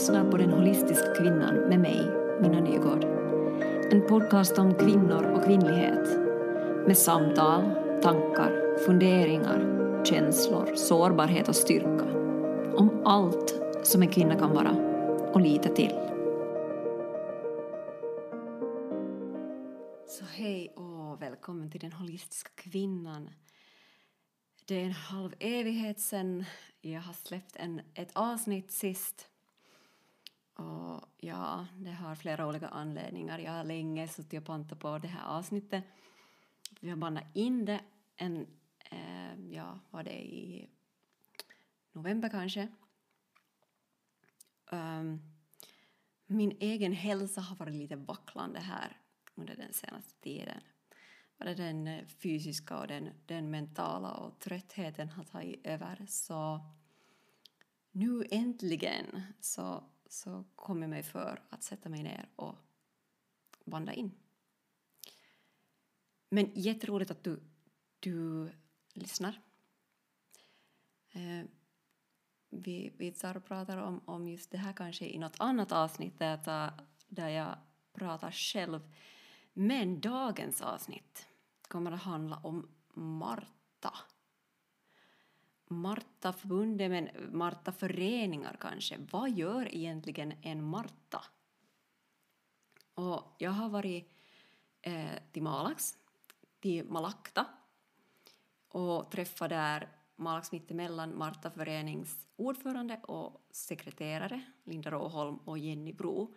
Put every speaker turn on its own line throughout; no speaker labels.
lyssnar på Den holistiska kvinnan med mig, Minna Nygård. En podcast om kvinnor och kvinnlighet. Med samtal, tankar, funderingar, känslor, sårbarhet och styrka. Om allt som en kvinna kan vara och lite till. Så hej och välkommen till Den holistiska kvinnan. Det är en halv evighet sedan jag har släppt en, ett avsnitt sist. Och ja, det har flera olika anledningar. Jag har länge suttit och pantat på det här avsnittet. Vi har bandat in det en, eh, ja, var det i november kanske. Um, min egen hälsa har varit lite vacklande här under den senaste tiden. Både den eh, fysiska och den, den mentala och tröttheten har tagit över. Så nu äntligen så, så kom jag mig för att sätta mig ner och banda in. Men jätteroligt att du, du lyssnar. Eh, vi, vi tar och pratar om, om just det här kanske i något annat avsnitt där jag, där jag pratar själv. Men dagens avsnitt kommer att handla om Marta. Marta-förbundet, men Marta-föreningar kanske. Vad gör egentligen en Marta? Och jag har varit eh, till Malax, till Malakta och träffat där Malax mittemellan Marta förenings ordförande och sekreterare Linda Råholm och Jenny Bro.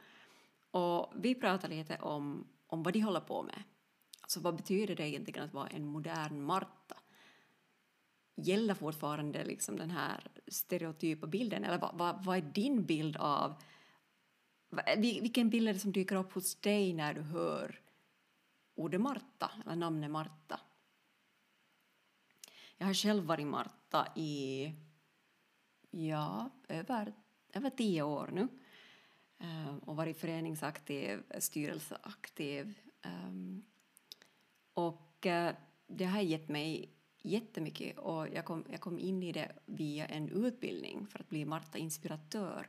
Och vi pratade lite om, om vad de håller på med. Alltså vad betyder det egentligen att vara en modern Marta? Gäller fortfarande liksom den här stereotypa bilden eller vad, vad, vad är din bild av vilken bild är det som dyker upp hos dig när du hör ordet Marta eller namnet Marta? Jag har själv varit Marta i ja, över, över tio år nu ehm, och varit föreningsaktiv, styrelseaktiv. Ehm, och eh, det har gett mig jättemycket och jag kom, jag kom in i det via en utbildning för att bli Marta inspiratör.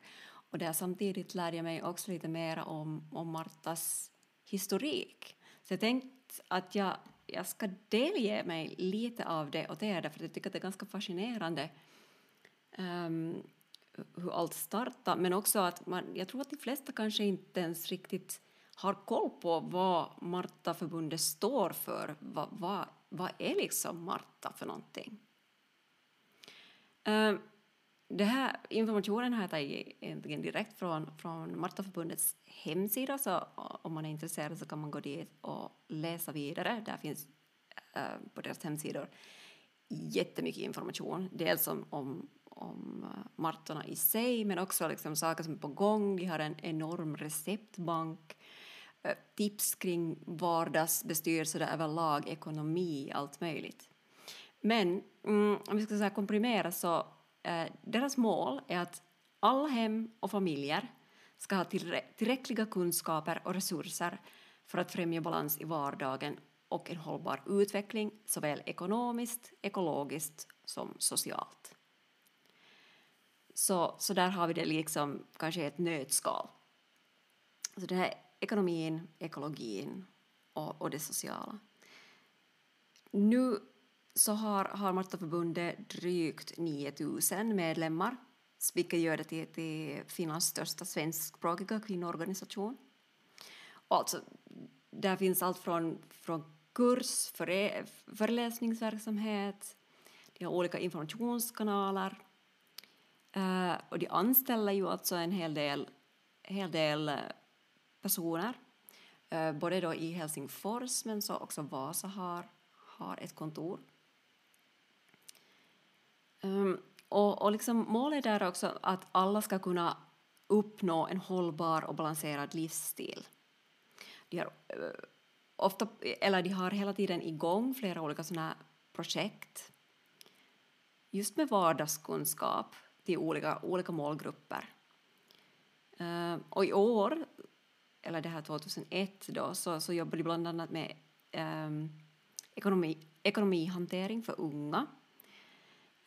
Och där samtidigt lärde jag mig också lite mer om, om Martas historik. Så jag tänkte att jag, jag ska delge mig lite av det och det är därför att jag tycker att det är ganska fascinerande um, hur allt startade, men också att man, jag tror att de flesta kanske inte ens riktigt har koll på vad Marta-förbundet står för. Vad, vad, vad är liksom Marta för någonting? Eh, det här informationen har jag tagit egentligen direkt från, från Martaförbundets hemsida, så om man är intresserad så kan man gå dit och läsa vidare. Där finns eh, på deras hemsidor jättemycket information, dels om, om, om eh, Martorna i sig, men också liksom saker som är på gång. Vi har en enorm receptbank, Eh, tips kring vardagsbestyrelse överlag, ekonomi, allt möjligt. Men mm, om vi ska säga komprimera så Eh, deras mål är att alla hem och familjer ska ha tillräckliga kunskaper och resurser för att främja balans i vardagen och en hållbar utveckling såväl ekonomiskt, ekologiskt som socialt. Så, så där har vi det liksom kanske i ett nötskal. Så det här ekonomin, ekologin och, och det sociala. Nu så har, har Martaförbundet drygt 9000 medlemmar vilket gör det till, till Finlands största svenskspråkiga kvinnoorganisation. Alltså, där finns allt från, från kurs, före, föreläsningsverksamhet, de har olika informationskanaler uh, och de anställer ju alltså en hel del, hel del uh, personer, eh, både då i Helsingfors men så också Vasa har, har ett kontor. Ehm, och, och liksom målet är också att alla ska kunna uppnå en hållbar och balanserad livsstil. De har, eh, ofta, eller de har hela tiden igång flera olika såna projekt just med vardagskunskap till olika, olika målgrupper. Ehm, och i år, eller det här 2001, då, så, så jobbade jag bland annat med um, ekonomi, ekonomihantering för unga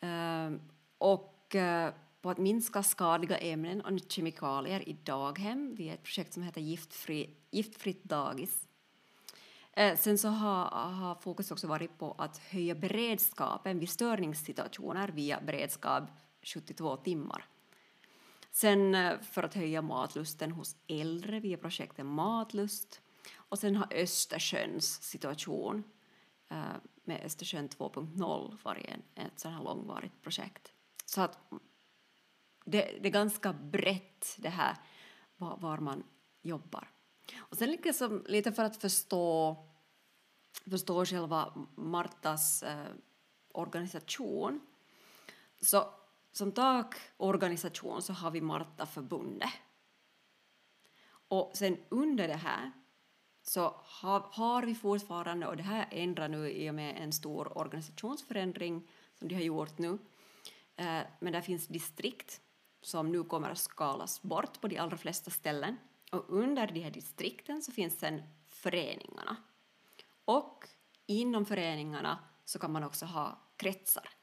um, och uh, på på att minska skadliga ämnen och kemikalier i daghem via ett projekt som heter Giftfri, Giftfritt dagis. Eh, sen så har, har fokus också varit på att höja beredskapen vid störningssituationer via beredskap 72 timmar. Sen eh, för att höja matlusten hos äldre via projektet Matlust. Och sen har Östersjöns situation eh, med Östersjön 2.0 varit ett sådant här långvarigt projekt. Så att det, det är ganska brett det här var, var man jobbar. Och sen liksom, lite för att förstå, förstå själva Martas eh, organisation så som takorganisation så har vi Martaförbundet. Och sen under det här så har, har, vi fortfarande, och det här ändrar nu i och med en stor organisationsförändring som de har gjort nu, eh, men där finns distrikt som nu kommer att skalas bort på de allra flesta ställen. Och under de här distrikten så finns sen föreningarna. Och inom föreningarna så kan man också ha kretsar.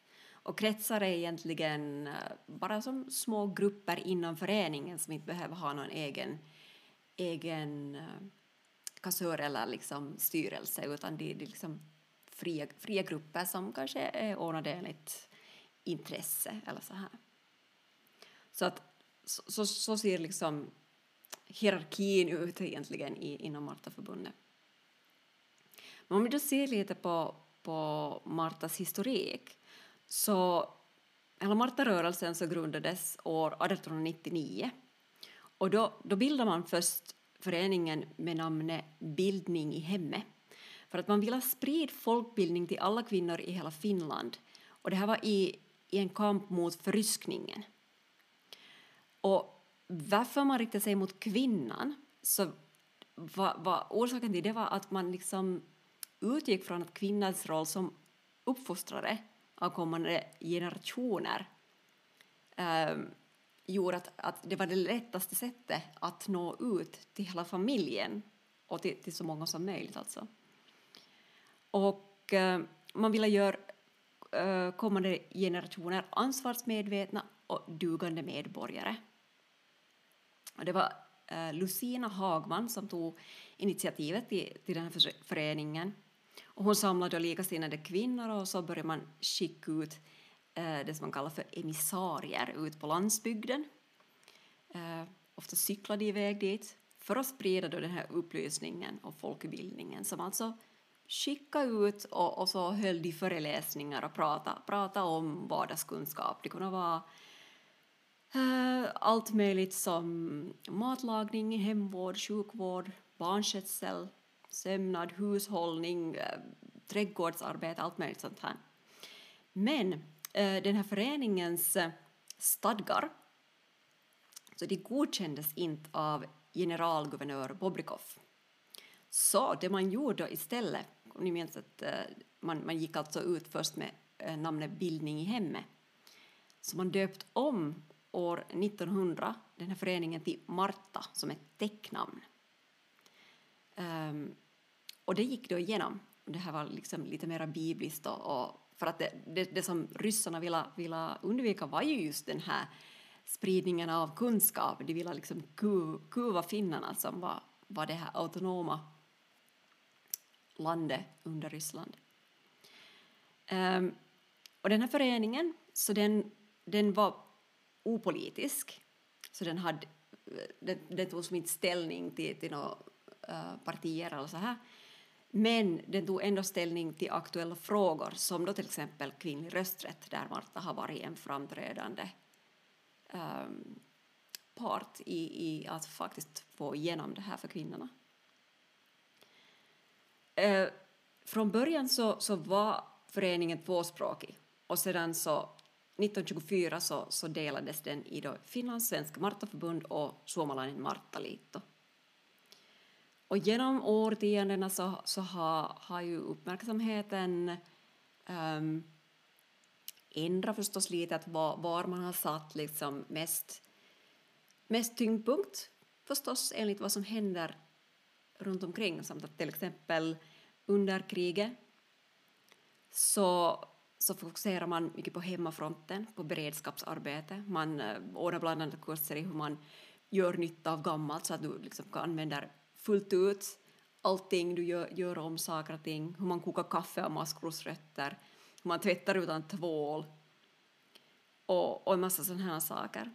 Och kretsar är egentligen eh, bara som små grupper inom föreningen som inte behöver ha någon egen, egen eh, kassör eller liksom styrelse utan det är liksom fria, fria grupper som kanske är ordnade enligt intresse eller så här. Så, att, så, så ser liksom hierarkin ut egentligen i, inom Martaförbundet. Men om vi då ser lite på, på Martas historik så hela Martarörelsen så grundades år 1899 och då, då bildade man först föreningen med namnet Bildning i hemmet. För att man ville sprida folkbildning till alla kvinnor i hela Finland. Och det här var i, i en kamp mot förryskningen. Och varför man riktade sig mot kvinnan så var, var orsaken till det var att man liksom utgick från att kvinnans roll som uppfostrare av kommande generationer eh, gjorde att, att det var det lättaste sättet att nå ut till hela familjen och till, till så många som möjligt. Alltså. Och eh, man ville göra eh, kommande generationer ansvarsmedvetna och dugande medborgare. Och det var eh, Lucina Hagman som tog initiativet till, till den här föreningen. Och hon samlade likasinnade kvinnor och så började man skicka ut eh, det som man kallar för emissarier ut på landsbygden. Eh, ofta cyklade de iväg dit för att sprida då den här upplysningen och folkbildningen som alltså skickade ut och, och så höll de föreläsningar och pratade, pratade om vardagskunskap. Det kunde vara eh, allt möjligt som matlagning, hemvård, sjukvård, barnskötsel, sömnad, hushållning, eh, trädgårdsarbete, allt möjligt sånt här. Men eh, den här föreningens eh, stadgar så de godkändes inte av generalguvernör Bobrikov. Så det man gjorde istället, om ni minns att man, man gick alltså ut först med namnet Bildning i hemmet, så man döpt om år 1900 den här föreningen till Marta som ett täcknamn. Um, ehm, och det gick då igenom. Det här var liksom lite mer bibliskt och, och för att det, det, det, som ryssarna ville, ville undvika var ju just den här spridningen av kunskap. De ville liksom ku, kuva finnarna som var, var det här autonoma landet under Ryssland. Um, och den här föreningen, så den, den var opolitisk. Så den, hade, den, den tog som inte ställning till, till några uh, partier eller så här. Men den tog ändå ställning till aktuella frågor som då till exempel kvinnlig rösträtt där Marta har varit en framträdande um, part i, i att faktiskt få igenom det här för kvinnorna. Uh, från början så, så var föreningen tvåspråkig och sedan så 1924 så, så delades den i då Finlandssvenska Martaförbund och Suomalainen Marttaliitto. Och genom årtiondena så, så har, har ju uppmärksamheten um, ändrat förstås lite att var, var man har satt liksom mest, mest tyngdpunkt förstås enligt vad som händer runt omkring Som att till exempel under kriget så så fokuserar man mycket på hemmafronten, på beredskapsarbete. Man eh, ordnar bland annat kurser i hur man gör nytta av gammalt så att du liksom kan använda fullt ut allting, du gör, gör om saker och ting, hur man kokar kaffe av maskrosrötter, hur man tvättar utan tvål och, och en massa sådana här saker.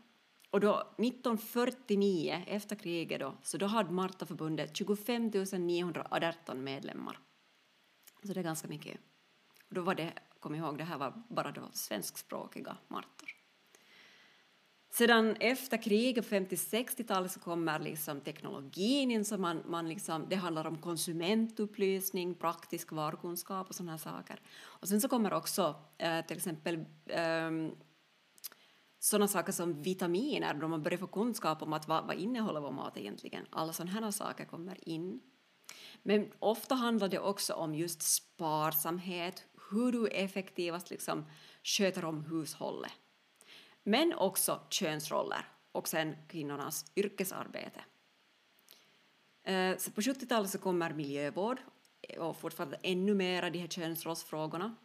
Och då 1949, efter kriget då, så då hade Martaförbundet 25 918 medlemmar. Så det är ganska mycket. Och då var det, kom ihåg, det här var bara då svenskspråkiga martor. Sedan efter kriget på 50-60-talet så kommer liksom teknologin in, så man, man liksom, det handlar om konsumentupplysning, praktisk varukunskap och sådana saker. Och sen så kommer också eh, till exempel eh, sådana saker som vitaminer, då man börjar få kunskap om att vad, vad innehåller vår mat egentligen. Alla sådana här saker kommer in. Men ofta handlar det också om just sparsamhet, hur du effektivast liksom sköter om hushållet. Men också könsroller och sen kvinnornas yrkesarbete. Eh, så på 70-talet så kommer miljövård och fortfarande ännu mera de här könsrollsfrågorna.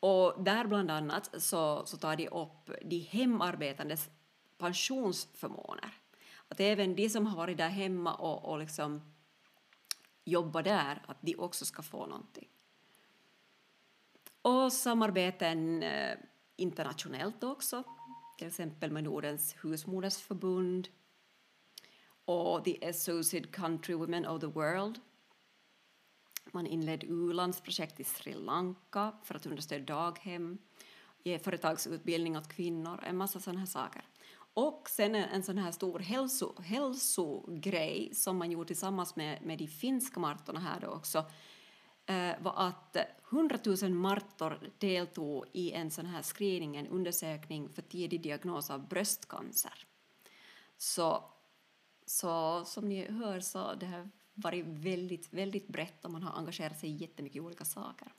Och där bland annat så, så tar de upp de hemarbetandes pensionsförmåner. Att även de som har varit där hemma och, och liksom jobbar där, att de också ska få någonting. Och samarbeten eh, internationellt också, till exempel med Nordens husmodersförbund och The Associated Country Women of the World. Man inledde u-landsprojekt i Sri Lanka för att understödja daghem, ge företagsutbildning åt kvinnor, en massa sådana här saker. Och sen en, sån här stor hälso, hälsogrej som man gjorde tillsammans med, med de finska martorna här då också Eh, var att 100 000 martor deltog i en sån här screening, en undersökning för tidig diagnos av bröstcancer. Så, så som ni hör så det har varit väldigt, väldigt brett och man har engagerat sig i jättemycket olika saker.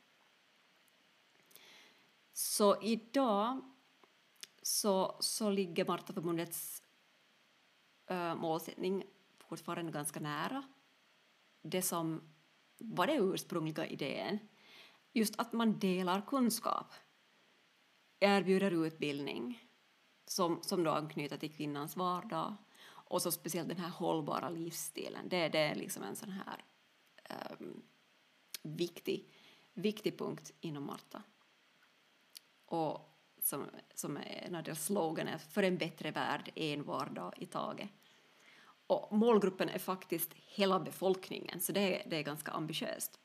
Så idag så, så ligger Martaförbundets äh, målsättning fortfarande ganska nära det som var den ursprungliga idén. Just att man delar kunskap, erbjuder utbildning som, som då anknyter till kvinnans vardag och så speciellt den här hållbara livsstilen. Det, det är liksom en sån här um, viktig, viktig punkt inom Marta. Och som, som är en av deras sloganer, för en bättre värld, en vardag i taget. Och målgruppen är faktiskt hela befolkningen, så det, det är ganska ambitiöst.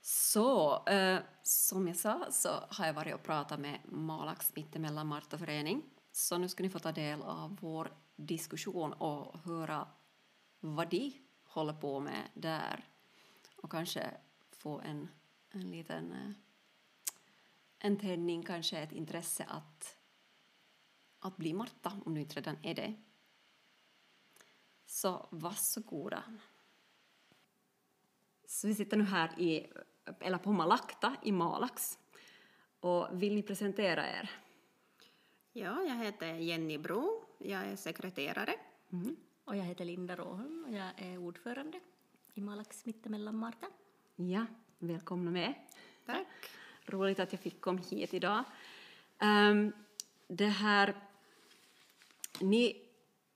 Så eh, som jag sa så har jag varit och pratat med Malax Mittemellan Marta Förening. Så nu ska ni få ta del av vår diskussion och höra vad de håller på med där och kanske få en, en liten eh, en tändning, kanske ett intresse att, att bli Marta, om du inte redan är det. Så varsågoda. Så vi sitter nu här i, eller på Malakta i Malax. Och vill ni presentera er?
Ja, jag heter Jenny Bro. Jag är sekreterare.
Mm. Och jag heter Linda Råholm och jag är ordförande i Malax mittemellan Marta.
Ja, välkomna med.
Tack.
Roligt att jag fick komma hit idag. Um, det här, ni,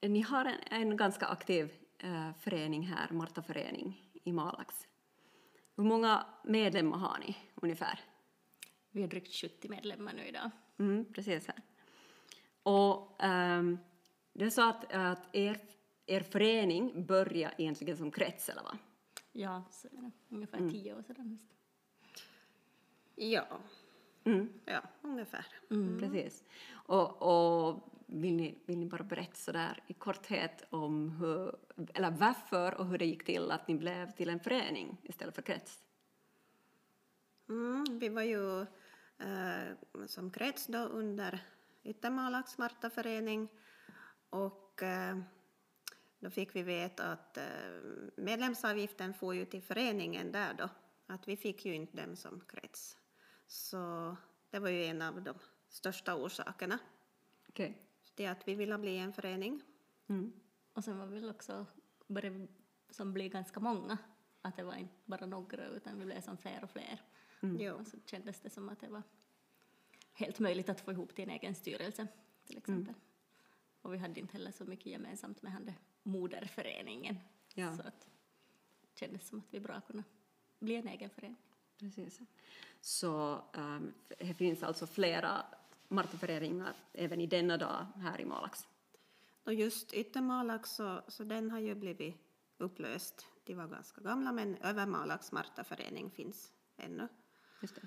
ni har en, en ganska aktiv uh, förening här, Marta förening i Malax. Hur många medlemmar har ni ungefär?
Vi har drygt 70 medlemmar nu idag.
Mm, precis här. Och um, det är så att, att er, er förening började egentligen som krets, eller va?
Ja, så är det. ungefär mm. tio år sedan.
Ja. Mm. Ja, ungefär.
Mm. Precis. Och, och vill, ni, vill ni bara berätta så där i korthet om hur, eller varför och hur det gick till att ni blev till en förening istället för krets?
Mm, vi var ju eh, som krets då under Yttermalax Martaförening och eh, då fick vi veta att eh, medlemsavgiften får ju till föreningen där då, att vi fick ju inte dem som krets. Så det var ju en av de största orsakerna
okay.
till att vi ville bli en förening.
Mm. Och sen var vi väl också, började som bli ganska många, att det var inte bara några utan vi blev som fler och fler.
Jo.
Och så kändes det som att det var helt möjligt att få ihop till en egen styrelse till exempel. Och vi hade inte heller så mycket gemensamt med hade moderföreningen.
Ja.
Så att det kändes som att vi bra kunde bli en egen förening.
Precis. Så um, det finns alltså flera Martaföreningar även i denna dag här i Malax.
Och just Yttermalax så, så den har ju blivit upplöst. De var ganska gamla men Övermalax Martaförening finns ännu.
Just det.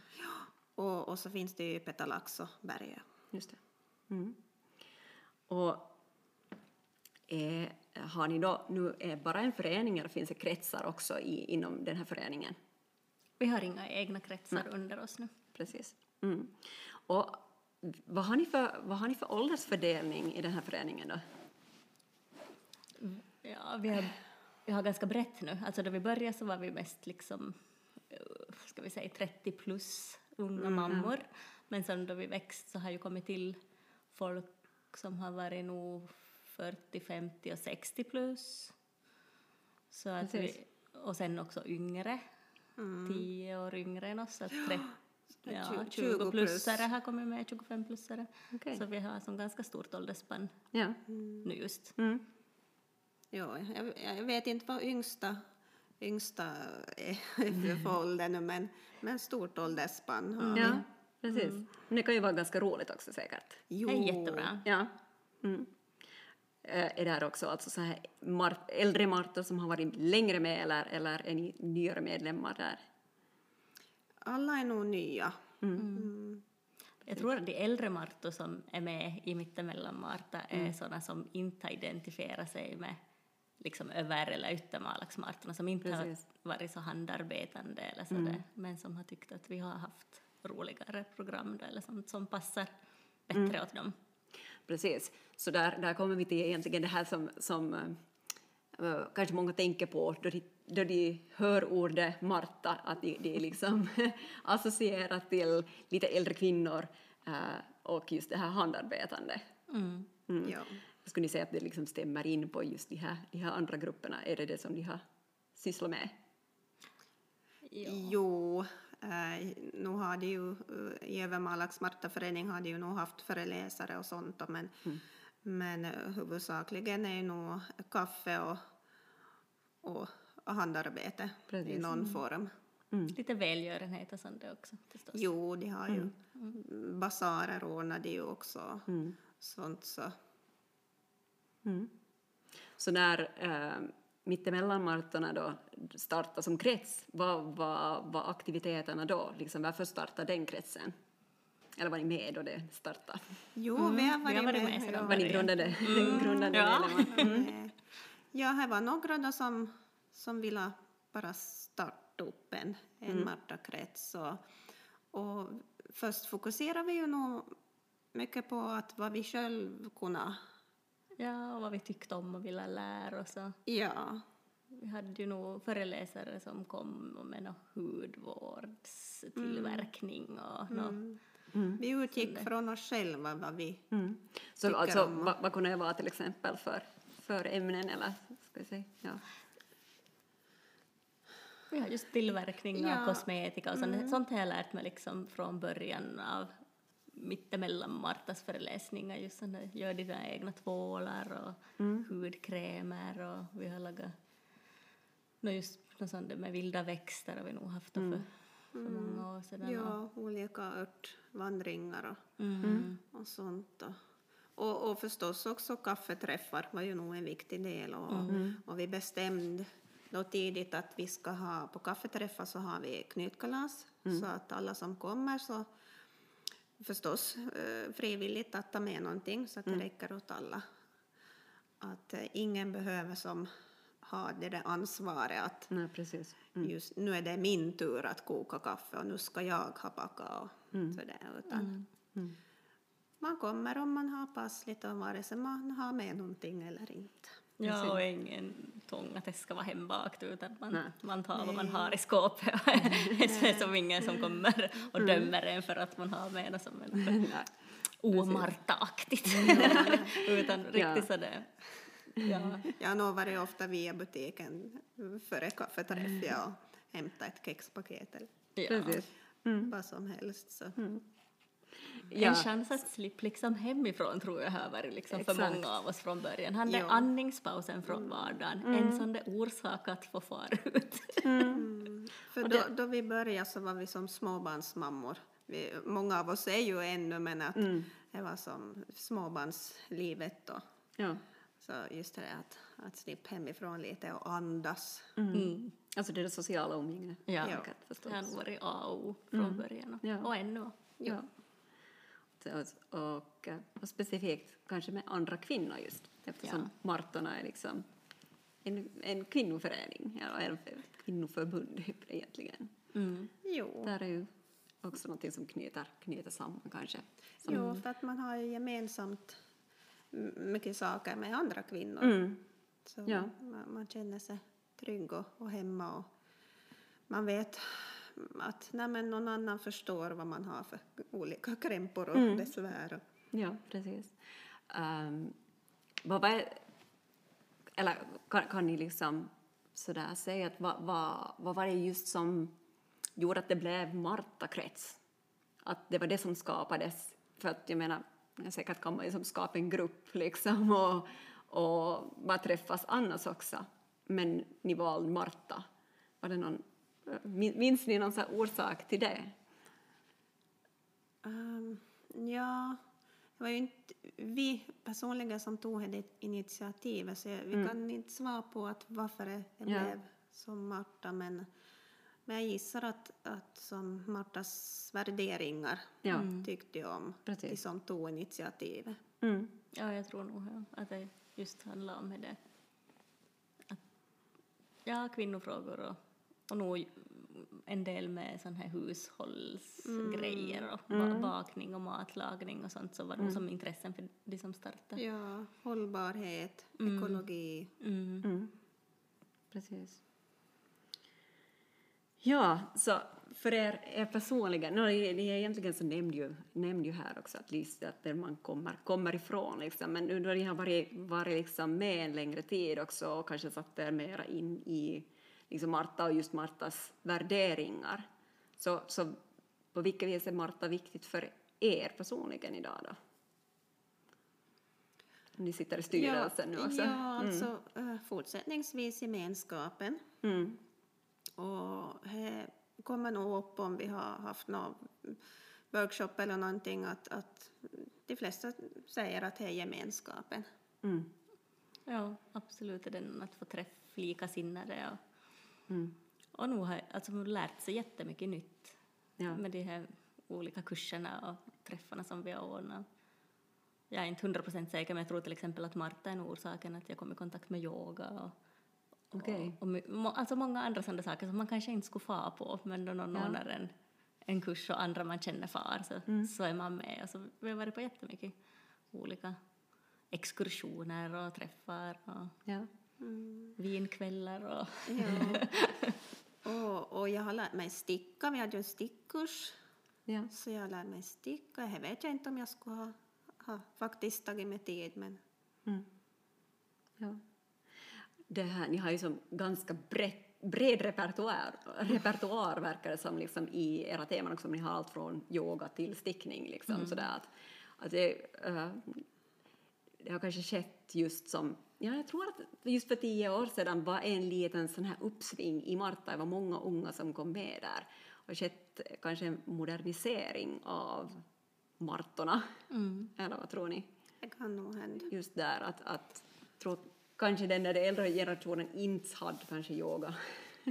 Och, och så finns det ju Petalax och Bergö.
Just det. Mm. Och eh, har ni då nu är bara en förening eller finns det kretsar också i, inom den här föreningen?
Vi har inga egna kretsar under oss nu.
Precis. Mm. Och vad har, ni för, vad har ni för åldersfördelning i den här föreningen då?
Ja, vi har, vi har ganska brett nu. Alltså då vi började så var vi mest liksom, eh, ska vi säga 30 plus unga mammor. Men sen då vi växt så har ju kommit till folk som har varit nog 40, 50 och 60 plus. Så att
Precis.
vi, och sen också yngre, 10 år yngre än oss. Så att tre, ja,
Tju-
20
20
plussare har kommit med, 25 plussare.
Okej.
Så vi har som ganska stort åldersspann
Ja.
nu just.
Mm.
Ja, jag, jag vet inte vad yngsta, yngsta är för ålder nu men, men stort åldersspann har vi.
ja, precis. Men det kan ju vara ganska roligt också säkert.
Jo,
Det är jättebra.
Ja. Mm. Eh, Är det här också alltså så här äldre Martor som har varit längre med eller, eller är ni nyare medlemmar där?
Alla är nog nya.
Jag tror att de äldre Martor som är med i Mittemellan Marta är sådana som inte har identifierat sig med liksom över eller yttermalaxmarterna, som inte
Precis.
har varit så handarbetande eller så där, men som har tyckt att vi har haft roligare program då, eller sånt som passar bättre åt dem.
Precis. Så där, där kommer vi till egentligen det här som, som eh, kanske många tänker på då de, då de hör ordet Marta, att de, de liksom associerar till lite äldre kvinnor eh, och just det här handarbetande.
Mm.
Ja.
Skulle ni säga att det liksom stämmer in på just de här, de här andra grupperna? Är det det som de har sysslat med?
Jo, eh, nu har de ju eh, i Övermalax Martaförening har de ju nog haft föreläsare och sånt men, men eh, huvudsakligen är ju nog kaffe och, och, och handarbete i
Precis.
någon form.
Lite välgörenhet och sånt också förstås.
Jo, de har ju basarer ordnar de ju också. Sånt så.
Mm. Så när äh, mittemellanmartorna då startade som krets, vad var, var aktiviteterna då? Liksom, varför startade den kretsen? Eller var ni med då det startade?
Jo, vi har varit,
har varit
med.
med sedan
ja.
Var ni grundade, grundade
Ja.
medlemmar?
Eh, Ja, här var några då som, som ville bara starta upp en, en Marta-krets. Och, och först fokuserade vi ju nog mycket på att vad vi själv kunde.
Ja, och vad vi tyckte om och ville lära oss.
Ja,
Vi hade ju nog föreläsare som kom med någon hudvårdstillverkning och nå
vi utgick från oss själva vad vi...
Mm. Så
Tycker
alltså,
om-
vad, vad kunde det vara till exempel för, för ämnen eller ska jag säga? Ja.
Ja, just tillverkning
Ja.
av kosmetika och sånt, sånt har jag lärt mig liksom från början av mittemellan Martas föreläsningar. Just där, gör dina egna tvålar och hudkrämer och vi har lagat nå just något sånt med vilda växter har vi nog haft då för, för många år sedan. och-
Ja, olika örtvandringar och,
Mm.
och sånt. Och, och, och förstås också kaffeträffar var ju nog en viktig del. Och, och vi bestämde då tidigt att vi ska ha, på kaffeträffar så har vi knytkalas. Så att alla som kommer så förstås eh, frivilligt att ta med någonting så att det räcker åt alla. Att eh, ingen behöver som ha det där ansvaret att
Nej, precis.
just nu är det min tur att koka kaffe och nu ska jag ha backa och sådär. Utan Man kommer om man har passligt och vare sig man har med någonting eller inte.
Ja, och ingen tvång att det ska vara hembakt utan man,
Nej.
man tar vad man har i skåpet. det är som ingen som kommer och dömer en för att man har med något som är omartaaktigt. utan riktigt
Ja.
sådär. Ja.
Jag nog varit ofta via butiken före kaffeträff ja, och hämtat ett kexpaket. eller-
Ja.
Precis.
vad som helst. Så.
Ja.
En chans att slippa liksom hemifrån tror jag har varit liksom för många av oss från början. Han där
Ja.
andningspausen från vardagen, en sån där orsak att få fara ut.
För då, då vi började så var vi som småbarnsmammor. Vi, många av oss är ju ännu, men att det var som småbarnslivet då.
Ja.
Så just det att, att slippa hemifrån lite och andas.
Mm.
Alltså det är det sociala umgänget.
Ja.
Ja.
Det har nog varit A och O från början och,
Ja.
och ännu.
Ja. Och, och, och specifikt kanske med andra kvinnor just eftersom
Ja.
Martorna är liksom en, en kvinnoförening, eller ett kvinnoförbund egentligen.
Mm.
Jo,
Där är ju också någonting som knyter, knyter samman kanske. Som,
jo, för att man har ju gemensamt mycket saker med andra kvinnor.
Mm.
Så
Ja.
man, man känner sig trygg och, och hemma och man vet att nej, men någon annan förstår vad man har för olika krämpor och
Mm.
besvär.
Ja, precis. Um, vad var, eller kan, kan ni liksom sådär säga att vad, vad, vad var det just som gjorde att det blev Marta-krets? Att det var det som skapades? För att jag menar, säkert kan man ju som skapa en grupp liksom och, och bara träffas annars också. Men ni valde Marta. Var det någon, minns ni någon så orsak till det?
Ehm, ja, det var ju inte vi personligen som tog det initiativet så vi kan inte svara på att varför det,
Mm. Ja.
blev som Marta men, men jag gissar att, att som Martas värderingar
Ja.
tyckte jag om
Precis.
de som tog initiativet.
Mm.
Ja, jag tror nog ja, att det just handlar om det. Att, ja, kvinnofrågor och, och nog en del med sån här hushållsgrejer och ba- bakning och matlagning och sånt så var det nog som intressen för de som startade.
Ja, hållbarhet, ekologi.
Mm.
Mm. Precis. Ja, så för er, er personligen, no, egentligen så nämnde ju, nämnde ju här också att lista att där man kommer, kommer ifrån liksom, men nu när ni har varit, varit liksom med en längre tid också och kanske satt er mera in i liksom Marta och just Martas värderingar, så, så på vilket vis är Marta viktigt för er personligen idag då? Ni sitter i styrelsen nu också.
Ja, alltså eh, fortsättningsvis gemenskapen.
Mm.
Och det kommer nog upp om vi har haft någon workshop eller någonting att, att de flesta säger att det är gemenskapen.
Mm.
Ja, absolut är den att få träffa likasinnade och,
Mm.
och nog har alltså, lärt sig jättemycket nytt
Ja.
med de här olika kurserna och träffarna som vi har ordnat. Jag är inte hundra procent säker, men jag tror till exempel att Marta är nog orsaken att jag kom i kontakt med yoga och,
Okej.
och, och alltså många andra sådana saker som man kanske inte skulle få på, men då någon
Ja.
ordnar en, en kurs och andra man känner far så, så är man med. Alltså, vi har varit på jättemycket olika exkursioner och träffar och
Ja.
Vinkvällar och
Ja. och, och jag har lärt mig sticka, vi hade ju en stickkurs.
Ja.
Så jag lär mig sticka. Jag vet jag inte om jag skulle ha, ha faktiskt tagit mig tid men
Mm. ja. Det här, ni har ju som ganska brett, bred repertoar, repertoar verkar det som liksom i era teman också. Ni har allt från yoga till stickning. Liksom, sådär att, att det, eh, det har kanske skett just som, ja jag tror att just för tio år sedan var en liten sån här uppsving i Marta, det var många unga som kom med där. Och skett kanske en modernisering av Martorna, eller vad tror ni?
det kan nog hända.
just där att, att tro, kanske den där äldre generationen inte hade kanske yoga.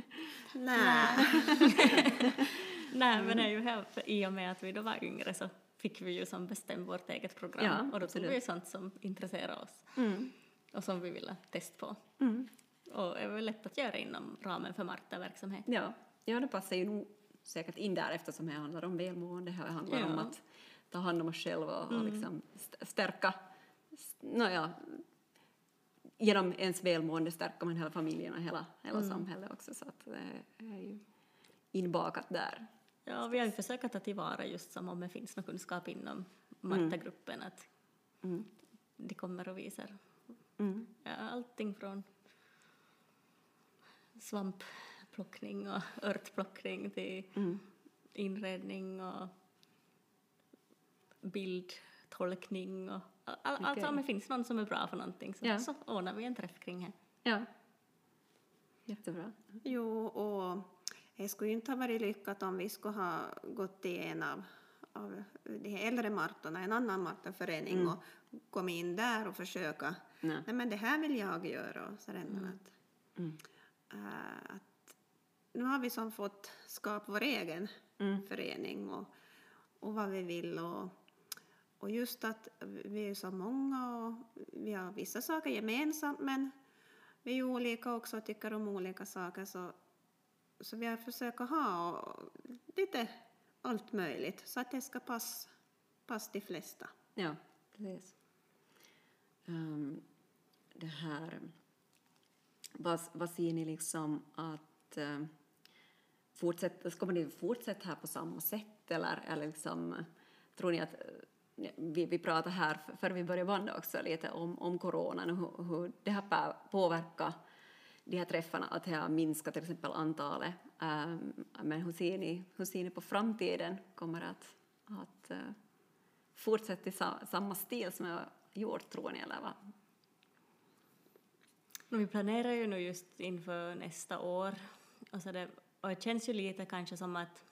Nej.
Nej, men det är ju för i och med att vi då var yngre så fick vi ju som bestämma vårt eget program
Ja,
och då tog
absolut.
vi ju sånt som intresserade oss och som vi ville testa på.
Mm.
Och det är väl lätt att göra inom ramen för Marta-verksamhet.
Ja, ja, det passar ju nog säkert in där eftersom det handlar om välmående, det handlar om
Ja.
att ta hand om oss själva och, och liksom st- stärka, st- nåja, genom ens välmående stärker man hela familjen och hela, hela samhället också så att det är ju inbakat där.
Ja, vi har ju försökt att ta tillvara just som om det finns någon kunskap inom Marta-gruppen att
Mm.
de kommer och visar
Mm.
ja, allting från svampplockning och örtplockning till
Mm.
inredning och bildtolkning och all, all, alltså om det finns någon som är bra för någonting så,
Ja.
så ordnar vi en träff kring det.
Ja. Jättebra.
Jo, och det skulle ju inte ha varit lyckat om vi skulle ha gått till en av, av de här äldre martorna, en annan martaförening och kommit in där och försöka,
Nej.
nej men det här vill jag göra och så mm. att,
Mm.
äh, att nu har vi som fått skapa vår egen
Mm.
förening och, och vad vi vill och, och just att vi är så många och vi har vissa saker gemensamt men vi är olika också och tycker om olika saker så, så vi har försökt ha lite allt möjligt så att det ska passa pass de flesta.
Ja, precis. Ehm, det här... Vad, vad ser ni liksom att... Uh, fortsätt, ska man fortsätta här på samma sätt eller, eller liksom, tror ni att eh, vi, vi pratade här för vi började banda också lite om, om coronan och hur, hur det har påverkat de här träffarna, att det har minskat till exempel antalet. Um, men hur ser, ni, hur ser ni på framtiden? Kommer det att, att uh, fortsätta i sa, samma stil som jag gjort, tror ni? Eller vad?
Vi planerar ju nu just inför nästa år och, så det, och det känns ju lite kanske som att,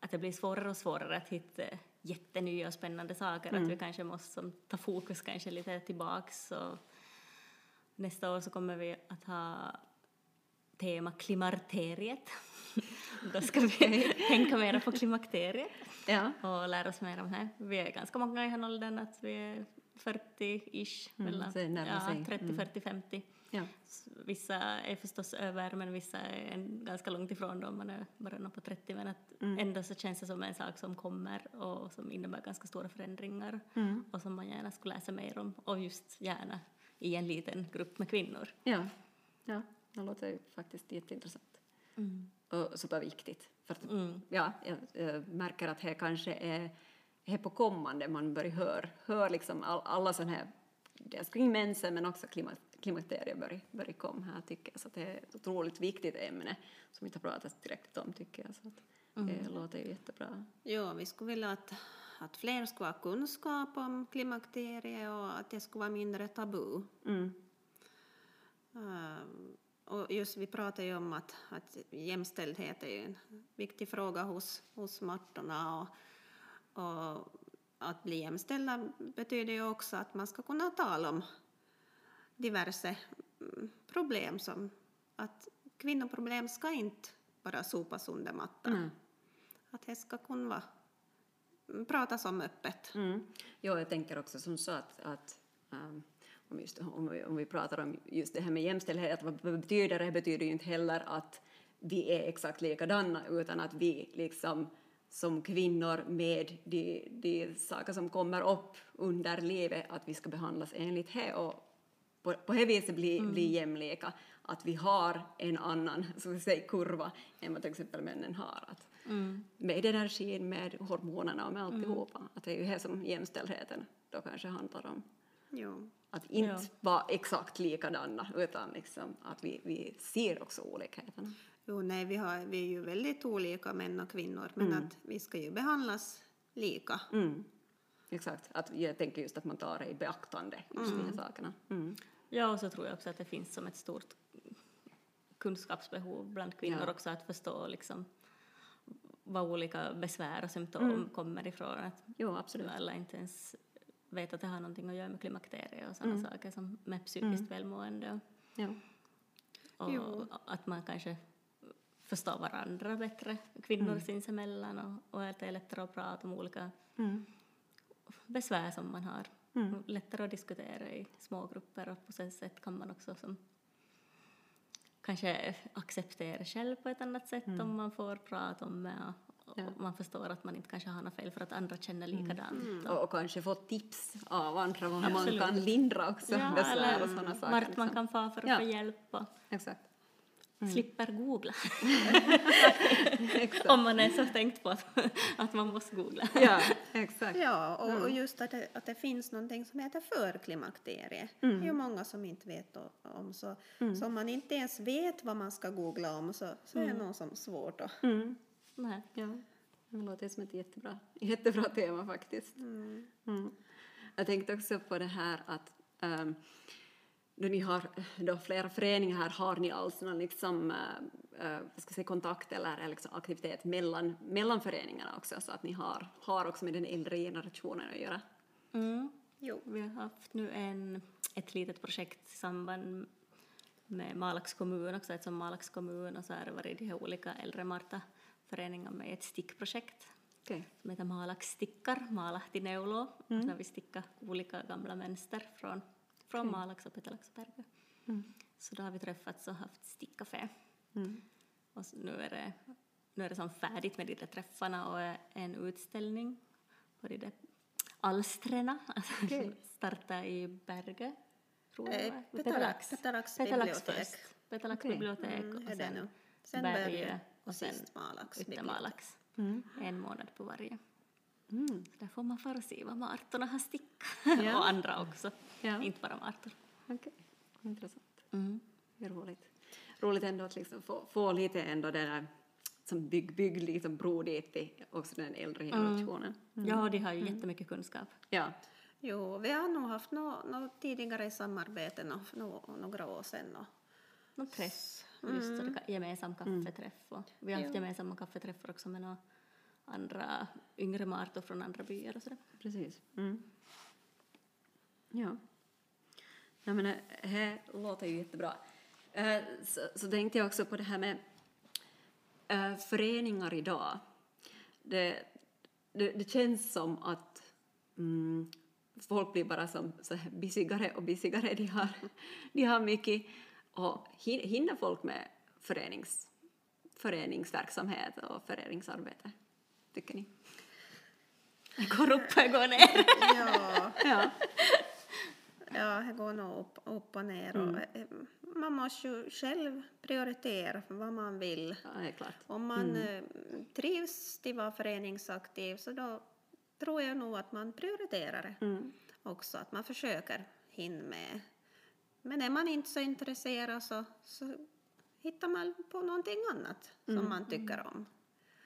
att det blir svårare och svårare att hitta jättenya och spännande saker,
Mm.
att vi kanske måste som, ta fokus kanske lite tillbaks och nästa år så kommer vi att ha tema klimakteriet. Då ska vi tänka mer på klimakteriet
Ja.
och lära oss mer om det. Vi är ganska många i den åldern att vi är 40-ish,
Mm,
mellan ja,
sig.
30,
Mm.
40, 50.
ja.
Vissa är förstås över, men vissa är en, ganska långt ifrån då, man är bara någon på 30. Men att
Mm.
ändå så känns det som en sak som kommer och som innebär ganska stora förändringar
Mm.
och som man gärna skulle läsa mer om och just gärna i en liten grupp med kvinnor.
Ja. ja, det låter ju faktiskt jätteintressant. Och superviktigt. För att,
Mm.
ja, jag, jag märker att det kanske är, är på kommande, man börjar höra hör liksom all, alla sådana här, dels kring mensen men också klimat, klimakteriet börjar, börjar komma här tycker jag. Så det är ett otroligt viktigt ämne som vi inte har pratat tillräckligt om tycker jag. Så att det låter ju jättebra.
Jo, vi skulle vilja att, att fler skulle ha kunskap om klimakteriet och att det skulle vara mindre tabu.
Mm.
Ehm, och just vi pratar ju om att, att jämställdhet är ju en viktig fråga hos, hos martorna och, och att bli jämställda betyder ju också att man ska kunna tala om diverse mm, problem som att kvinnoproblem ska inte bara sopas under mattan.
Mm.
Att det ska kunna vara, mm, pratas om öppet.
Mm. Jo, jag tänker också som så att, att um, om, just, om, vi, om vi pratar om just det här med jämställdhet, vad betyder det? Det betyder ju inte heller att vi är exakt likadana, utan att vi liksom som kvinnor med de, de saker som kommer upp under livet, att vi ska behandlas enligt det och på, på det viset bli, bli jämlika. Att vi har en annan så att säga, kurva än vad till exempel männen har. Att, Med energin, med hormonerna och med alltihopa. Att det är ju det som jämställdheten då kanske handlar om.
Jo.
Att inte
Ja.
vara exakt likadana utan liksom att vi, vi ser också olikheterna.
Jo, nej, vi, har, vi är ju väldigt olika män och kvinnor, men att vi ska ju behandlas lika.
Mm. Exakt, att jag tänker just att man tar det i beaktande, just de här sakerna. Mm.
Ja, och så tror jag också att det finns som ett stort kunskapsbehov bland kvinnor
Ja.
också att förstå liksom vad olika besvär och symptom kommer ifrån. Att
Jo, absolut.
alla inte ens vet att det har någonting att göra med klimakteriet och sådana saker som med psykiskt välmående.
Ja.
Och
Jo.
att man kanske förstår varandra bättre, kvinnor sinsemellan och, och att det är lättare att prata om olika
Mm.
besvär som man har. Lättare att diskutera i små grupper och på så sätt kan man också som kanske acceptera själv på ett annat sätt om man får prata om det och, och man förstår att man inte kanske har något fel för att andra känner likadant.
Och, och kanske få tips av andra vad man kan lindra också
Ja,
besvär
eller
och sådana saker.
vart man
liksom.
kan få för att
Ja.
få hjälp och
Exakt.
slipper googla. om man är så tänkt på att, att man måste googla.
Ja, exakt.
Ja, och, och just att det, att det finns någonting som heter förklimakterie. Det är ju många som inte vet om. Så, så om man inte ens vet vad man ska googla om så, så är det nog som svårt att,
Mm.
Nej.
Ja, det låter som ett jättebra, jättebra tema faktiskt. Mm. Jag tänkte också på det här att um, då ni har då flera föreningar här, har ni alltså någon liksom, uh, uh, ska säga, kontakt eller liksom aktivitet mellan, mellan föreningarna också, så att ni har, har också med den äldre generationen att göra?
Mm. Jo, vi har haft nu en, ett litet projekt i samband med Malax kommun också, eftersom Malax kommun och så har det varit de här olika äldre Marta-föreningarna med ett stickprojekt okay. som heter Malax stickar, Malahti neuloo, mm. där vi stickar olika gamla mönster från, från okay. Malax och Petelax och Berge. Mm. Så då har vi träffats och haft stickcafé. Mm. Och nu är det, nu är det som färdigt med de där träffarna och en utställning på de där alstrena, okay. starta i Berge, tror jag. Eh,
Petalax, Petalax bibliotek.
Petalax okay. bibliotek mm, och sen, sen Berge och sen Yttermalax. Mm. En månad på varje. Mm. Så där får man fara och se vad martorna har stickat. Ja. och andra också, ja. inte bara martor.
Okej, okay. intressant. Mm. Det är roligt. Roligt ändå att liksom få, få lite ändå det där som bygg, bygg liksom bro dit till också den äldre mm. generationen.
Mm. Ja, de har ju mm. jättemycket kunskap.
Ja.
Jo, vi har nog haft något no, tidigare samarbete no, no, några år sedan. Och...
Någon träff, just mm. gemensam kaffeträff. Och vi har haft jo. gemensamma kaffeträffar också med några andra yngre martor från andra byar och sådär.
Precis. Mm. Ja. Ja, men det här låter ju jättebra. Uh, så, så tänkte jag också på det här med äh, föreningar idag, det, det, det, känns som att mm, folk blir bara som så här bisigare och bisigare. De har, de har mycket och hinner folk med förenings, föreningsverksamhet och föreningsarbete, tycker ni?
Det går upp och går ner.
ja. ja. Ja, det går nog upp, upp och ner. Mm. Och, eh, man måste ju själv prioritera vad man vill.
Ja.
Om man mm. Eh, trivs till att vara föreningsaktiv så då tror jag nog att man prioriterar det mm. också, att man försöker hinna med. Men är man inte så intresserad så, så hittar man på någonting annat mm. som man tycker om.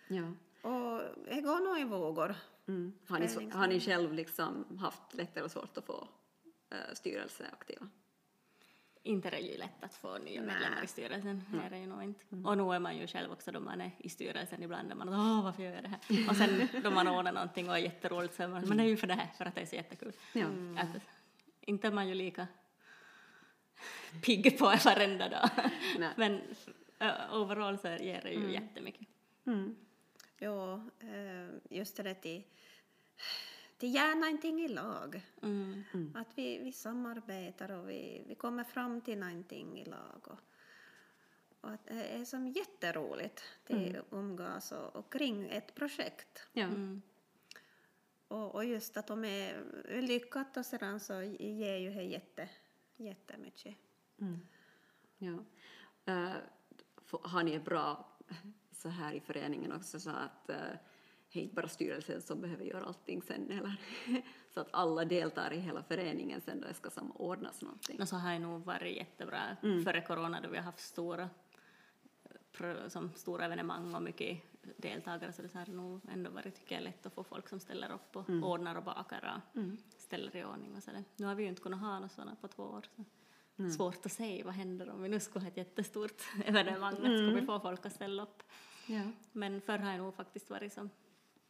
Ja.
Och det går nog i vågor.
Mm. Har, ni, har ni själv liksom haft lätt eller svårt att få uh, styrelseaktiva?
inte är det ju lätt att få nya medlemmar i styrelsen. Mm. Är det ju nog inte. Mm. Och nu är man ju själv också då man är i styrelsen ibland, man åh varför gör jag det här? Och sen då man ordnar någonting och är jätteroligt så är man, men det är ju för det här, för att det är så jättekul. Ja. Mm. Att, inte är man ju lika pigg på varenda dag. men uh, overall så ger det ju mm. jättemycket.
Mm. Jo, just det till till gärna någonting i lag. Mm. Mm. Att vi, vi samarbetar och vi, vi kommer fram till någonting i lag. Och, och att det är som jätteroligt att mm. umgås och, och kring ett projekt.
Ja. Mm.
Och, och just att de är lyckat och sedan så ger ju det jätte, jättemycket.
Mm. Ja. Uh, har ni bra så här i föreningen också så att uh, det är inte bara styrelsen som behöver göra allting sen eller så att alla deltar i hela föreningen sen då det ska samordnas någonting.
Och så har det nog varit jättebra mm. före corona då vi har haft stora, som stora evenemang och mycket deltagare så det har nog ändå varit tycker jag, lätt att få folk som ställer upp och mm. ordnar och bakar och mm. ställer i ordning och sådär. Nu har vi ju inte kunnat ha något sådant på två år. Så. Mm. Svårt att säga vad händer om vi nu skulle ha ett jättestort evenemang, mm. ska vi få folk att ställa upp.
Ja.
Men förr har det nog faktiskt varit som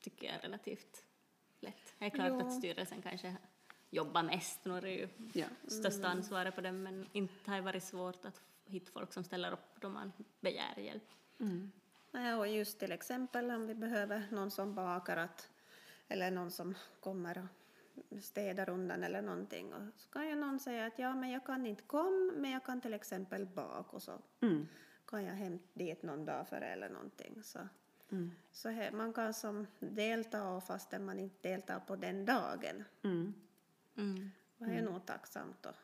tycker jag är relativt lätt. Det är klart jo. att styrelsen kanske jobbar mest, nu är det ju ja. största mm. ansvaret på dem, men inte har det varit svårt att hitta folk som ställer upp då man begär hjälp.
Mm. Ja, och just till exempel om vi behöver någon som bakar att, eller någon som kommer och städar undan eller någonting och så kan ju någon säga att ja men jag kan inte komma men jag kan till exempel baka och så mm. kan jag hämta dit någon dag före eller någonting. Så Mm. Så här, man kan som delta fastän man inte deltar på den dagen.
Mm.
Mm. Det är nog tacksamt att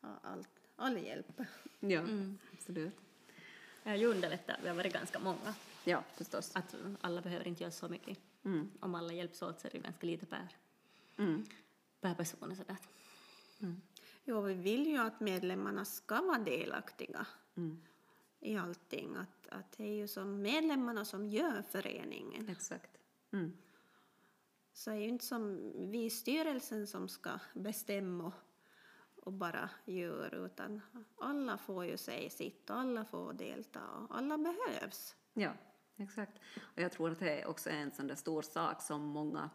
ha allt, all hjälp.
Ja, mm. absolut.
Det underlättat, vi har varit ganska många.
Ja, förstås.
Att alla behöver inte göra så mycket. Mm. Om alla hjälps åt så är det ganska lite per,
mm.
per person. Och sådär.
Mm. Jo, vi vill ju att medlemmarna ska vara delaktiga.
Mm.
i allting. Att, att det är ju som medlemmarna som gör föreningen.
Exakt. Mm.
Så det är ju inte som vi i styrelsen som ska bestämma och bara göra, utan alla får ju säga sitt och alla får delta och alla behövs.
Ja, exakt. Och jag tror att det också är en sån där stor sak som många,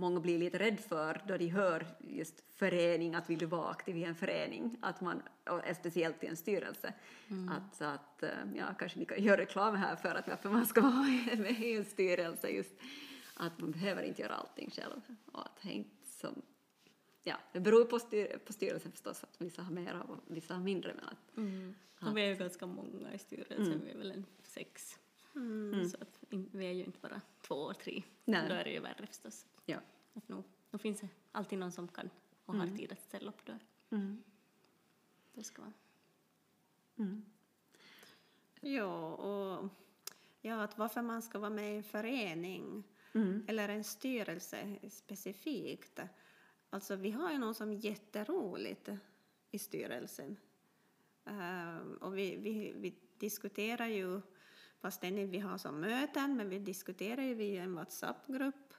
många blir lite rädd för då de hör just förening, att vill du vara aktiv i en förening, att man, och speciellt i en styrelse, att, att eh, ja, kanske ni kan göra reklam här för att varför man ska vara med i en styrelse, just att man behöver inte göra allting själv och att det inte som Ja, det beror på, styr, på styrelsen förstås, att vissa har mer och vissa har mindre. Men att,
Mm. Och vi är ju ganska många i styrelsen, vi är väl en sex. Så att vi är ju inte bara två, tre.
Nej.
Då är det ju värre förstås.
Ja.
Att nu, nu finns det alltid någon som kan och har tid att ställa upp då.
Mm.
Det ska vara.
Mm.
Ja, och ja, att varför man ska vara med i en förening
Mm.
eller en styrelse specifikt. Alltså vi har ju någon som är jätteroligt i styrelsen. Ehm, och vi, vi, vi diskuterar ju, fast än inte vi har som möten, men vi diskuterar ju via en WhatsApp-grupp.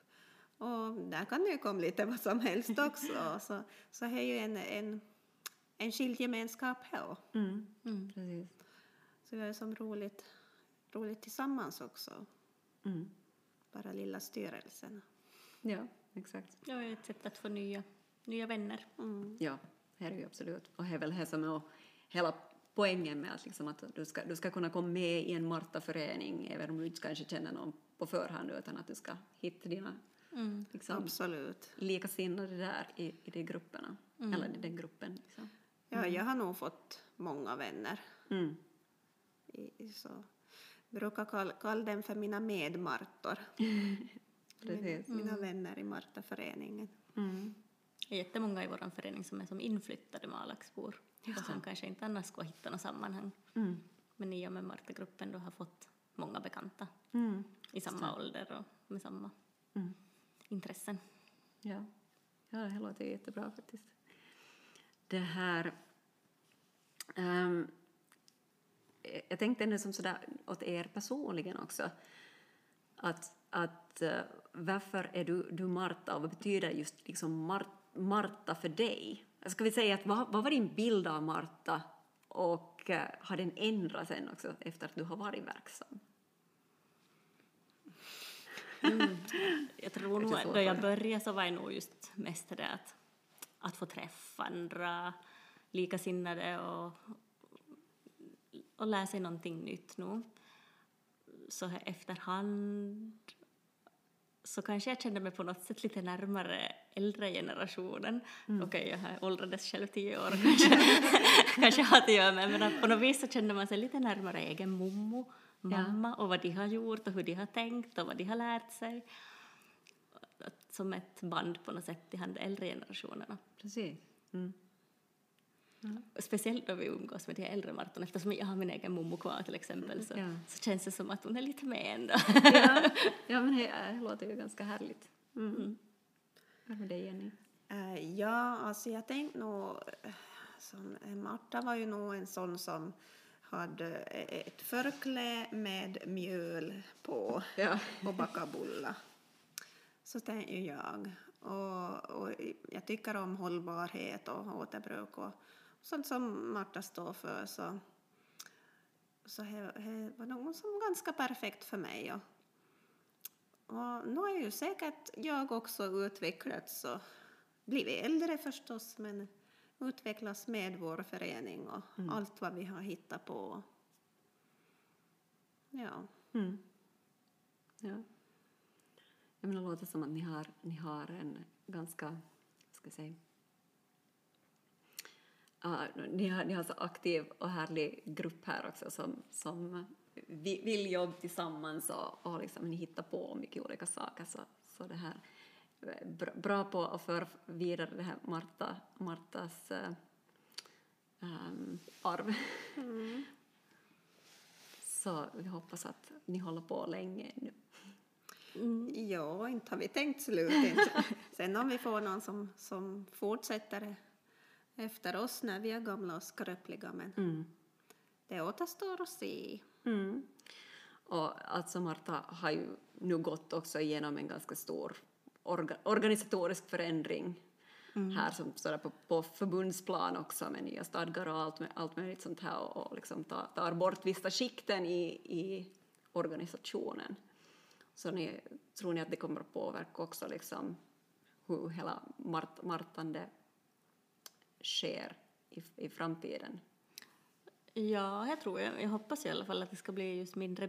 Och där kan det ju komma lite vad som helst också. så, så det är ju en, en, en skild gemenskap här.
Mm.
Mm.
Precis.
Så vi har ju som roligt, roligt tillsammans också,
Mm.
bara lilla styrelsen.
Ja, exakt.
Ja, det är ett sätt att få nya, nya vänner.
Mm.
Ja, det är ju absolut. Och det är väl det som är hela poängen med att, liksom att du, ska, du ska kunna komma med i en Marta-förening, även om du inte kanske känner någon på förhand, utan att du ska hitta dina
Mm.
liksom,
Absolut.
likasinnade där i, i de grupperna, eller i den gruppen. Liksom.
Ja, jag har nog fått många vänner.
Mm.
I, så brukar kalla, kalla dem för mina medmartor.
Precis.
Mina, mina vänner i Martaföreningen.
Mm.
Det är jättemånga i vår förening som är som inflyttade Malaxbor och som kanske inte annars skulle hitta något sammanhang.
Mm.
Men i och med Marta-gruppen då har fått många bekanta
Mm.
i samma ålder och med samma
Mm
intressen.
Ja. ja, det här låter jättebra faktiskt. Det här... Um, jag tänkte nu som sådär åt er personligen också. Att, att eh, varför är du, du Marta och vad betyder just liksom Mar, Marta för dig? Ska vi säga att vad, vad var din bild av Marta och eh, har den ändrats sen också efter att du har varit verksam?
Jag tror nog att då jag började så var det nog just mest det att, att få träffa andra likasinnade och, och lära sig någonting nytt nu. Så efterhand så kanske jag kände mig på något sätt lite närmare äldre generationen. Okej, jag har åldrades själv tio år kanske, kanske har att göra med, men att på något vis så kände man sig lite närmare egen mommo, mamma och vad de har gjort och hur de har tänkt och vad de har lärt sig. Att, som ett band på något sätt till de äldre generationerna.
Precis. Mm.
Speciellt då vi umgås med de äldre Marton, eftersom jag har min egen mommo kvar till exempel, så,
Ja.
så känns det som att hon är lite med ändå.
Ja, ja men det, det låter ju ganska härligt. Mm. Vad med dig, Jenny?
Eh, ja, alltså jag tänkte nog... Som, Marta var ju nog en sån som hade eh, ett förkläde med mjöl på
Ja.
och baka bullar. Så tänkte jag. Och, och jag tycker om hållbarhet och återbruk och sånt som Marta står för. Så, så det, var nog som ganska perfekt för mig. Och, och nu har ju säkert jag också utvecklats och blivit äldre förstås men utvecklas med vår förening och allt vad vi har hittat på. Ja.
Mm. Ja. Jag menar, det låter som att ni har, ni har en ganska, ska jag säga, Ja, ni, har, ni har så aktiv och härlig grupp här också som, som vi- vill jobba tillsammans och, och liksom, ni hittar på mycket olika saker. Så, så det här är bra, på att föra vidare det här Marta, Martas ähm, arv. Så vi hoppas att ni håller på länge ännu.
Ja, inte har vi tänkt slut. Inte. Sen om vi får någon som, som fortsätter efter oss när vi är gamla och skröpliga. Men
Mm.
det återstår att se.
Mm. Och alltså Marta har ju nu gått också igenom en ganska stor orga, organisatorisk förändring mm. här som sådär på, på förbundsplan också med nya stadgar och allt, allt möjligt sånt här och, och liksom tar, tar bort vissa skikten i, i organisationen. Så ni, tror ni att det kommer att påverka också liksom hur hela mart, martande sker i, i framtiden?
Ja, jag tror jag. Jag hoppas i alla fall att det ska bli just mindre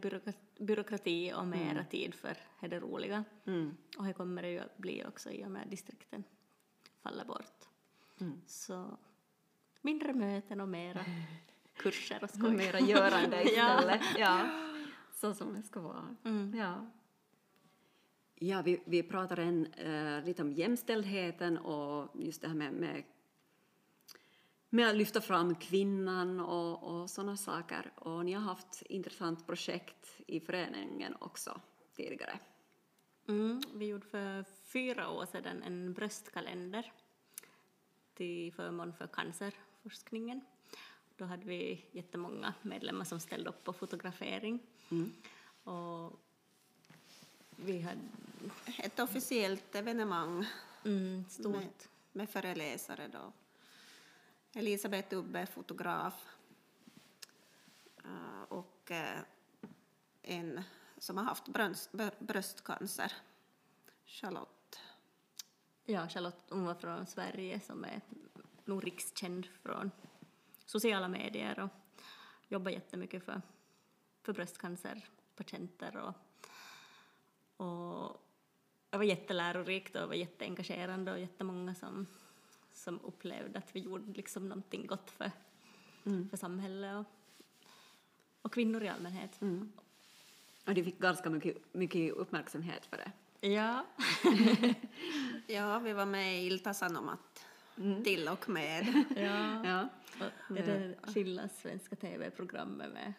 byråkrati och mera mm. tid för det roliga. Mm. Och det kommer det ju att bli också i och med att distrikten faller bort. Mm. Så mindre möten och mera kurser och skoj.
Mera görande istället. ja. ja. Så som det ska vara.
Mm.
Ja. Ja, vi, vi pratar en, uh, lite om jämställdheten och just det här med, med med att lyfta fram kvinnan och, och sådana saker. Och ni har haft intressant projekt i föreningen också tidigare.
Mm, vi gjorde för fyra år sedan en bröstkalender till förmån för cancerforskningen. Då hade vi jättemånga medlemmar som ställde upp på fotografering.
Mm.
Och vi hade...
Ett officiellt evenemang
mm, stort.
Med, med föreläsare då Elisabeth Ubbe, fotograf eh, och eh, en som har haft bröstcancer, Charlotte.
Ja, Charlotte hon var från Sverige som är nog rikskänd från sociala medier och jobbar jättemycket för, för bröstcancerpatienter och, och det var jättelärorikt och var jätteengagerande och jättemånga som som upplevde att vi gjorde liksom någonting gott för, mm. för samhället och, och kvinnor i allmänhet.
Mm. Och det fick ganska mycket, mycket uppmärksamhet för det.
Ja.
ja, vi var med i Ilta Sanomat mm. till och med.
ja.
ja.
Och är det Schillas svenska tv-programmet med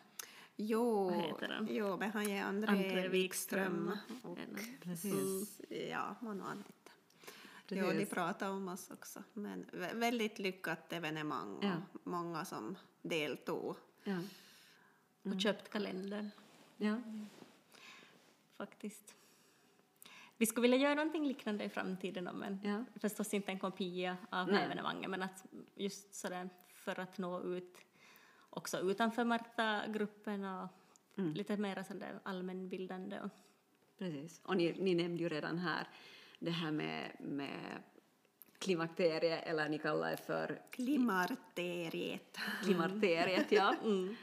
Jo, jo med han är André, André Wikström. Och,
Precis.
Ja, vad nu han Precis. Jo, de pratar om oss också. Men väldigt lyckat evenemang och ja. många som deltog.
Ja. Mm.
Och köpt kalendern.
Ja.
Faktiskt. Vi skulle vilja göra någonting liknande i framtiden, men ja. förstås inte en kopia av Nej. evenemanget, men att just sådär för att nå ut också utanför Marta-gruppen och mm. lite mer sådär allmänbildande.
Precis, och ni, ni nämnde ju redan här det här med, med klimakteriet, eller ni kallar det för...
Klimarteriet.
Klimarteriet, ja. Mm.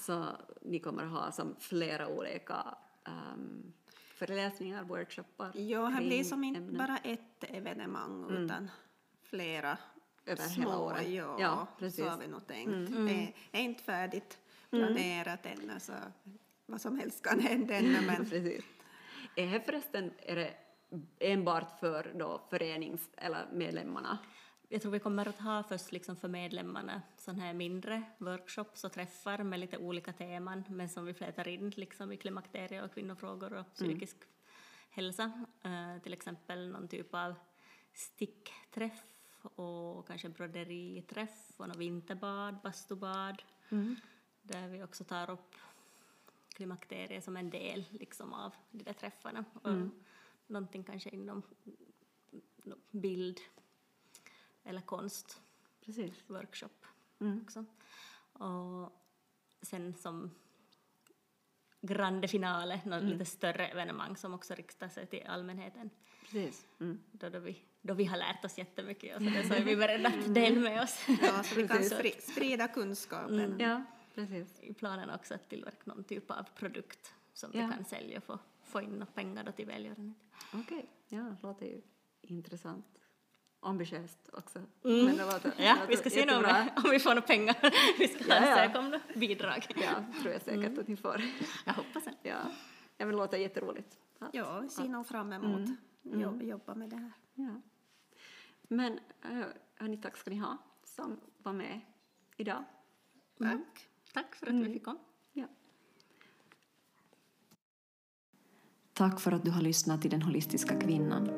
Så ni kommer ha som flera olika um, föreläsningar, workshoppar?
Ja, det blir som inte ämnen. bara ett evenemang mm. utan flera
Över små. hela året.
Ja, ja precis. så har vi nog tänkt. Mm. Det är inte färdigt mm. planerat mm. ännu så vad som helst kan hända ännu. Men...
precis. Är det förresten, är det enbart för då förenings eller medlemmarna?
Jag tror vi kommer att ha först liksom för medlemmarna sån här mindre workshops och träffar med lite olika teman men som vi flätar in liksom i klimakteriet och kvinnofrågor och psykisk mm. hälsa. Uh, till exempel någon typ av stickträff och kanske broderiträff och något vinterbad, bastubad
mm.
där vi också tar upp klimakteriet som en del liksom av de där träffarna. Mm någonting kanske inom bild eller konst.
Precis.
Workshop
mm.
också. Och sen som grande finale, något mm. lite större evenemang som också riktar sig till allmänheten.
Precis. Mm.
Då, då, vi, då vi har lärt oss jättemycket och så, det, så är vi beredda att dela med oss.
Ja, så vi kan sprida kunskapen. Mm.
Ja, precis.
I planen också att tillverka någon typ av produkt som ja. vi kan sälja och få, få in pengar då till välgörenhet.
Okej, okay. ja, det låter ju intressant. Ambitiöst också.
Mm. Men det låter, ja, låter vi ska se om, om vi får några pengar. vi ska ja, ja. söka om bidrag.
Ja, tror jag säkert mm. att ni får.
Jag hoppas det.
Ja, ja men det låter jätteroligt.
Ja, vi ser nog fram emot mm. mm. jobba med det här.
Ja. Men äh, hörni, tack ska ni ha som var med idag.
Mm.
Tack. Tack för att vi fick komma.
Tack för att du har lyssnat till Den holistiska kvinnan.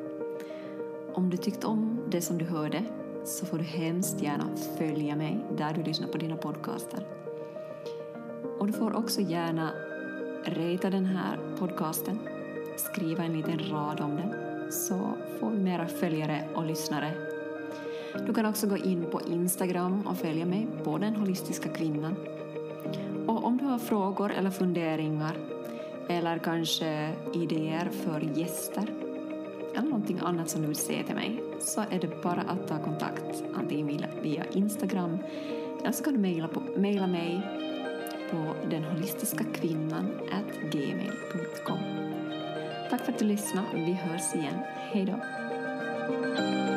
Om du tyckt om det som du hörde så får du hemskt gärna följa mig där du lyssnar på dina podcaster. Och du får också gärna rata den här podcasten, skriva en liten rad om den, så får vi mera följare och lyssnare. Du kan också gå in på Instagram och följa mig på Den Holistiska Kvinnan. Och om du har frågor eller funderingar eller kanske idéer för gäster eller någonting annat som du vill säga till mig så är det bara att ta kontakt antingen via Instagram eller så kan du mejla, på, mejla mig på denholistiskakvinnan gmail.com. Tack för att du lyssnade. Vi hörs igen. Hej då!